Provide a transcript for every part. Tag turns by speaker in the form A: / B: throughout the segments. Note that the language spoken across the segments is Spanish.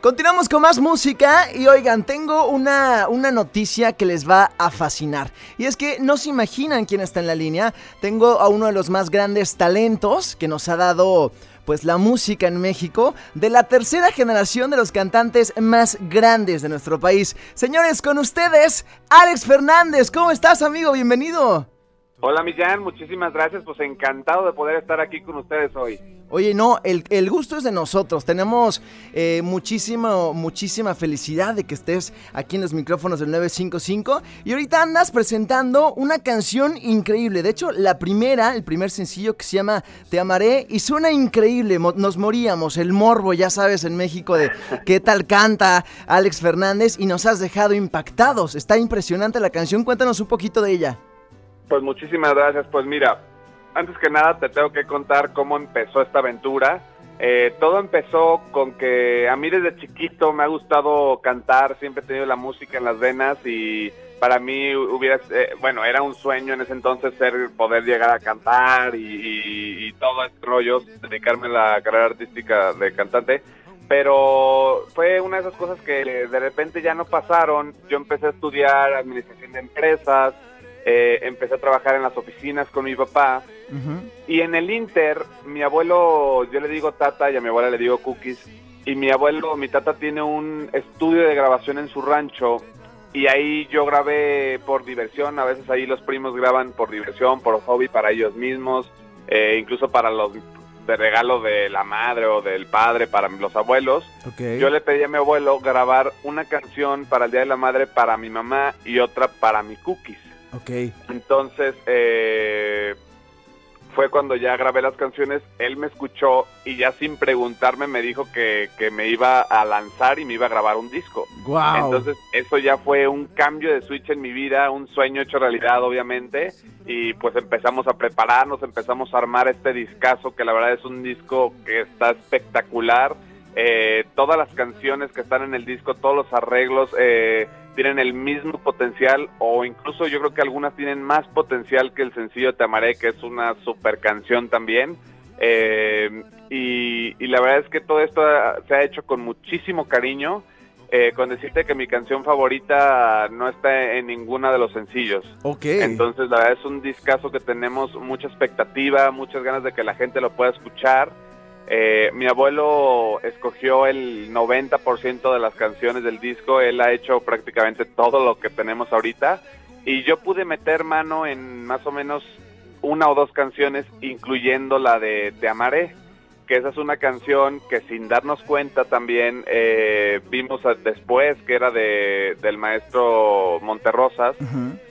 A: Continuamos con más música y oigan, tengo una, una noticia que les va a fascinar. Y es que no se imaginan quién está en la línea. Tengo a uno de los más grandes talentos que nos ha dado pues la música en México de la tercera generación de los cantantes más grandes de nuestro país. Señores, con ustedes, Alex Fernández. ¿Cómo estás, amigo? Bienvenido.
B: Hola Millán, muchísimas gracias, pues encantado de poder estar aquí con ustedes hoy.
A: Oye, no, el, gusto es de nosotros, tenemos eh, muchísimo, muchísima felicidad de que estés aquí en los micrófonos del 955 y ahorita andas presentando una canción increíble, de hecho la primera, el primer sencillo que se llama Te amaré y suena increíble, nos moríamos, el morbo, ya sabes, en México de qué tal canta Alex Fernández y nos has dejado impactados, está impresionante la canción, cuéntanos un poquito de ella.
B: Pues muchísimas gracias. Pues mira, antes que nada te tengo que contar cómo empezó esta aventura. Eh, todo empezó con que a mí desde chiquito me ha gustado cantar, siempre he tenido la música en las venas y para mí hubiera, eh, bueno, era un sueño en ese entonces ser, poder llegar a cantar y, y todo este rollo, dedicarme a la carrera artística de cantante pero fue una de esas cosas que de repente ya no pasaron. Yo empecé a estudiar administración de empresas, eh, empecé a trabajar en las oficinas con mi papá. Y en el Inter, mi abuelo, yo le digo tata y a mi abuela le digo cookies. Y mi abuelo, mi tata tiene un estudio de grabación en su rancho. Y ahí yo grabé por diversión. A veces ahí los primos graban por diversión, por hobby, para ellos mismos. Eh, incluso para los de regalo de la madre o del padre para los abuelos. Yo le pedí a mi abuelo grabar una canción para el Día de la Madre para mi mamá y otra para mi cookies.
A: Ok.
B: Entonces, eh, fue cuando ya grabé las canciones, él me escuchó y ya sin preguntarme me dijo que, me iba a lanzar y me iba a grabar un disco.
A: Wow.
B: Entonces eso ya fue un cambio de switch en mi vida, un sueño hecho realidad obviamente y pues empezamos a prepararnos, empezamos a armar este discazo que la verdad es un disco que está espectacular. Eh, todas las canciones que están en el disco, todos los arreglos, eh, tienen el mismo potencial o incluso yo creo que algunas tienen más potencial que el sencillo Te Amaré, que es una super canción también. Eh, y, la verdad es que todo esto se ha hecho con muchísimo cariño. Eh, con decirte que mi canción favorita no está en ninguna de los sencillos.
A: Ok.
B: Entonces, la verdad es un discazo que tenemos mucha expectativa, muchas ganas de que la gente lo pueda escuchar. Eh, mi abuelo escogió el 90% de las canciones del disco, él ha hecho prácticamente todo lo que tenemos ahorita. Y yo pude meter mano en más o menos una o dos canciones, incluyendo la de Te Amaré, que esa es una canción que sin darnos cuenta también eh, vimos después que era de, del maestro Monterrosas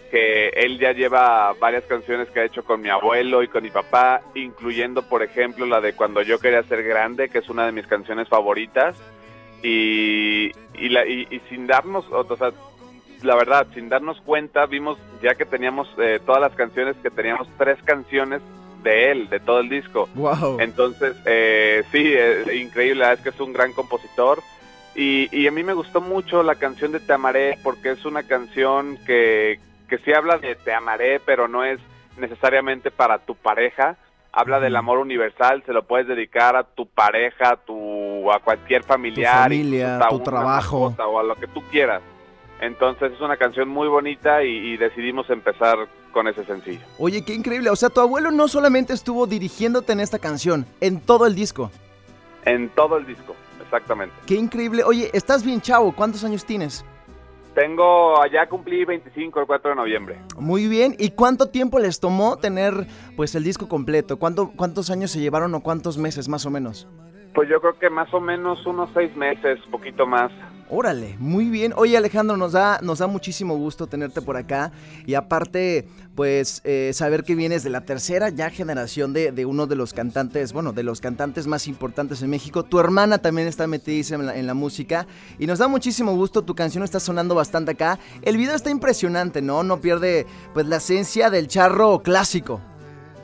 B: que él ya lleva varias canciones que ha hecho con mi abuelo y con mi papá, incluyendo, por ejemplo, la de Cuando yo quería ser grande, que es una de mis canciones favoritas. Y, y, la, y, sin darnos, o sea, la verdad, sin darnos cuenta, vimos ya que teníamos eh, todas las canciones, que teníamos tres canciones de él, de todo el disco.
A: Wow.
B: Entonces, eh, sí, es increíble, es que es un gran compositor. Y, y, a mí me gustó mucho la canción de Te Amaré porque es una canción que, que sí habla de te amaré, pero no es necesariamente para tu pareja. Habla del amor universal, se lo puedes dedicar a tu pareja, a, tu, a cualquier familiar,
A: tu familia, a tu trabajo
B: o a lo que tú quieras. Entonces es una canción muy bonita y, decidimos empezar con ese sencillo.
A: Oye, qué increíble. O sea, tu abuelo no solamente estuvo dirigiéndote en esta canción, en todo el disco.
B: En todo el disco, exactamente.
A: Qué increíble. Oye, estás bien chavo. ¿Cuántos años tienes?
B: Tengo, allá cumplí 25 el 4 de noviembre.
A: Muy bien, ¿y cuánto tiempo les tomó tener pues el disco completo? ¿Cuánto, ¿Cuántos años se llevaron o cuántos meses más o menos?
B: Pues yo creo que más o menos unos seis meses, poquito más.
A: Órale, muy bien. Oye Alejandro, nos da, nos da muchísimo gusto tenerte por acá y aparte, pues eh, saber que vienes de la tercera ya generación de, de, uno de los cantantes, bueno, de los cantantes más importantes en México. Tu hermana también está metida en en la música y nos da muchísimo gusto. Tu canción está sonando bastante acá. El video está impresionante, ¿no? No pierde pues la esencia del charro clásico.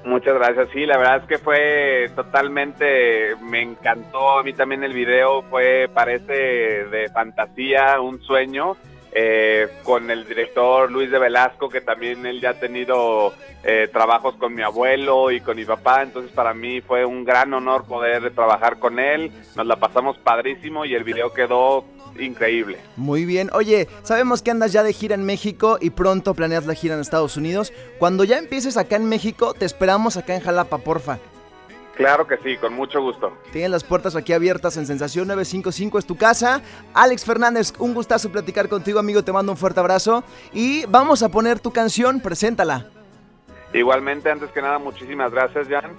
B: Muchas gracias. Sí, la verdad es que fue totalmente, me encantó. A mí también el video fue, parece de fantasía, un sueño. Eh, con el director Luis de Velasco, que también él ya ha tenido eh, trabajos con mi abuelo y con mi papá, entonces para mí fue un gran honor poder trabajar con él, nos la pasamos padrísimo y el video quedó increíble.
A: Muy bien, oye, sabemos que andas ya de gira en México y pronto planeas la gira en Estados Unidos. Cuando ya empieces acá en México, te esperamos acá en Jalapa, porfa.
B: Claro que sí, con mucho gusto.
A: Tienen las puertas aquí abiertas en Sensación 955, es tu casa. Alex Fernández, un gustazo platicar contigo, amigo, te mando un fuerte abrazo. Y vamos a poner tu canción, preséntala.
B: Igualmente, antes que nada, muchísimas gracias, Jan.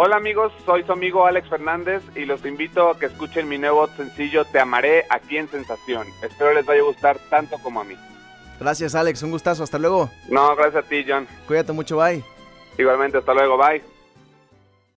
B: Hola amigos, soy su amigo Alex Fernández y los invito a que escuchen mi nuevo sencillo Te amaré aquí en Sensación. Espero les vaya a gustar tanto como a mí.
A: Gracias Alex, un gustazo, hasta luego.
B: No, gracias a ti, John.
A: Cuídate mucho, bye.
B: Igualmente, hasta luego, bye.